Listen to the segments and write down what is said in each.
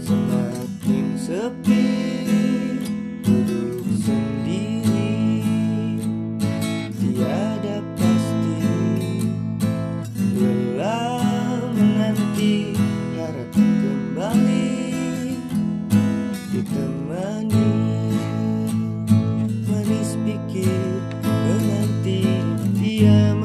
Semakin sepi Duduk sendiri. Tiada pasti Lelah menanti Harap kembali Ditemani Manis pikir menanti Dia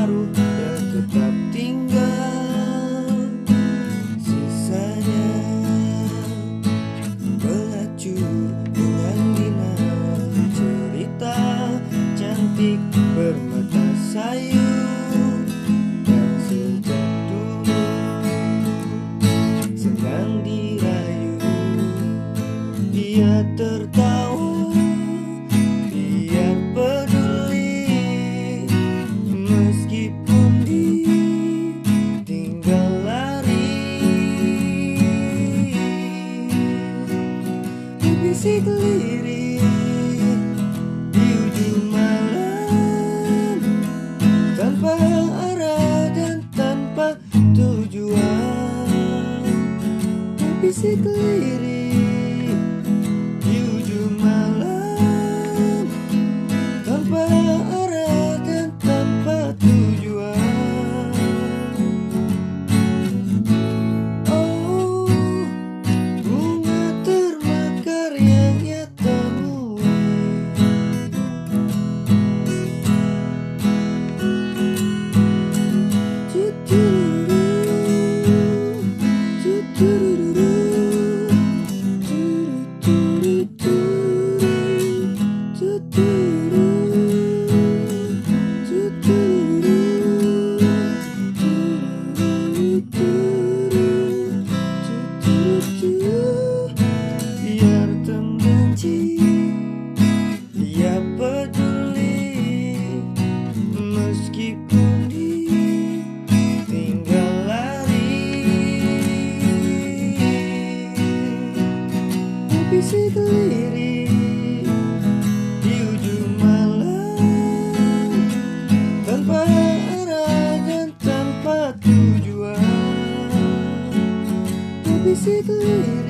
separuh dan tetap tinggal. Sisanya Melacur dengan dina Cerita cantik bermata sayu Dan sejak dulu Senang dirayu. Dia Berbisik lirik di ujung malam Tanpa arah dan tanpa tujuan. Berbisik lirik Berbisik lirik di ujung malam. Tanpa arah dan tanpa tujuan. Berbisik lirik di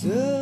So